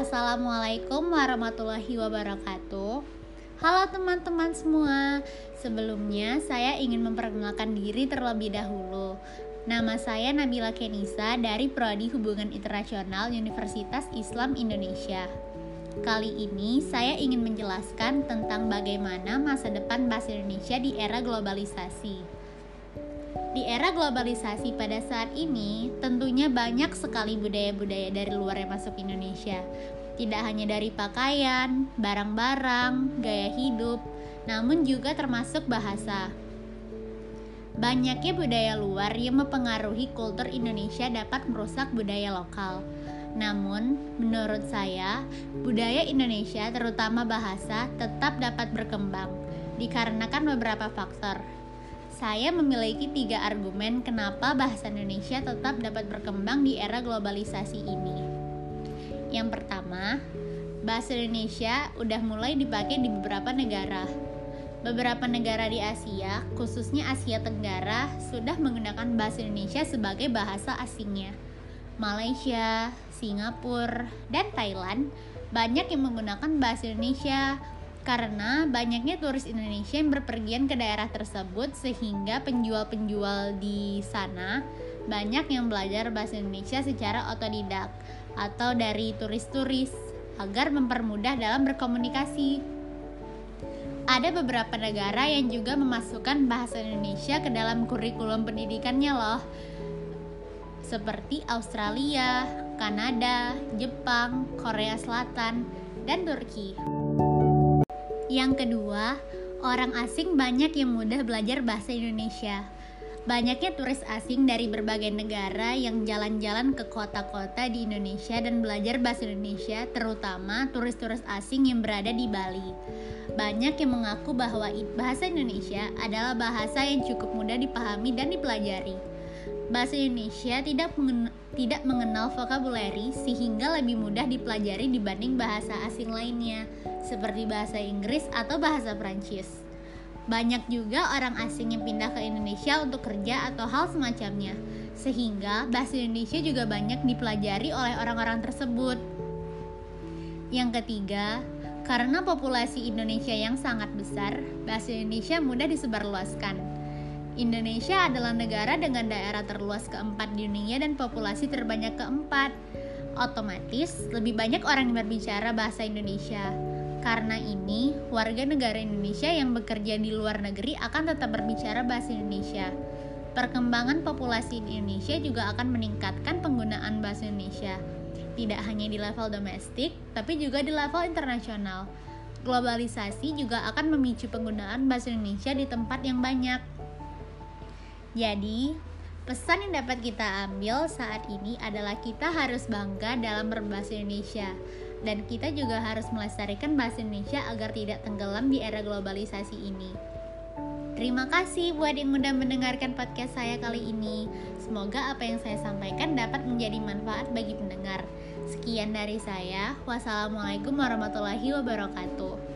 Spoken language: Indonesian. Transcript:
Assalamualaikum warahmatullahi wabarakatuh. Halo teman-teman semua. Sebelumnya saya ingin memperkenalkan diri terlebih dahulu. Nama saya Nabila Kenisa dari Prodi Hubungan Internasional Universitas Islam Indonesia. Kali ini saya ingin menjelaskan tentang bagaimana masa depan bahasa Indonesia di era globalisasi. Di era globalisasi pada saat ini, tentunya banyak sekali budaya-budaya dari luar yang masuk Indonesia. Tidak hanya dari pakaian, barang-barang, gaya hidup, namun juga termasuk bahasa. Banyaknya budaya luar yang mempengaruhi kultur Indonesia dapat merusak budaya lokal. Namun, menurut saya, budaya Indonesia, terutama bahasa, tetap dapat berkembang dikarenakan beberapa faktor saya memiliki tiga argumen kenapa bahasa Indonesia tetap dapat berkembang di era globalisasi ini. Yang pertama, bahasa Indonesia udah mulai dipakai di beberapa negara. Beberapa negara di Asia, khususnya Asia Tenggara, sudah menggunakan bahasa Indonesia sebagai bahasa asingnya. Malaysia, Singapura, dan Thailand banyak yang menggunakan bahasa Indonesia karena banyaknya turis Indonesia yang berpergian ke daerah tersebut sehingga penjual-penjual di sana banyak yang belajar bahasa Indonesia secara otodidak atau dari turis-turis agar mempermudah dalam berkomunikasi. Ada beberapa negara yang juga memasukkan bahasa Indonesia ke dalam kurikulum pendidikannya loh. Seperti Australia, Kanada, Jepang, Korea Selatan, dan Turki. Yang kedua, orang asing banyak yang mudah belajar bahasa Indonesia. Banyaknya turis asing dari berbagai negara yang jalan-jalan ke kota-kota di Indonesia dan belajar bahasa Indonesia, terutama turis-turis asing yang berada di Bali. Banyak yang mengaku bahwa bahasa Indonesia adalah bahasa yang cukup mudah dipahami dan dipelajari. Bahasa Indonesia tidak tidak mengenal vocabulary sehingga lebih mudah dipelajari dibanding bahasa asing lainnya seperti bahasa Inggris atau bahasa Prancis. Banyak juga orang asing yang pindah ke Indonesia untuk kerja atau hal semacamnya, sehingga bahasa Indonesia juga banyak dipelajari oleh orang-orang tersebut. Yang ketiga, karena populasi Indonesia yang sangat besar, bahasa Indonesia mudah disebarluaskan. Indonesia adalah negara dengan daerah terluas keempat di dunia dan populasi terbanyak keempat. Otomatis, lebih banyak orang yang berbicara bahasa Indonesia. Karena ini, warga negara Indonesia yang bekerja di luar negeri akan tetap berbicara bahasa Indonesia. Perkembangan populasi di Indonesia juga akan meningkatkan penggunaan bahasa Indonesia, tidak hanya di level domestik, tapi juga di level internasional. Globalisasi juga akan memicu penggunaan bahasa Indonesia di tempat yang banyak. Jadi, pesan yang dapat kita ambil saat ini adalah kita harus bangga dalam berbahasa Indonesia dan kita juga harus melestarikan bahasa Indonesia agar tidak tenggelam di era globalisasi ini. Terima kasih buat yang udah mendengarkan podcast saya kali ini. Semoga apa yang saya sampaikan dapat menjadi manfaat bagi pendengar. Sekian dari saya. Wassalamualaikum warahmatullahi wabarakatuh.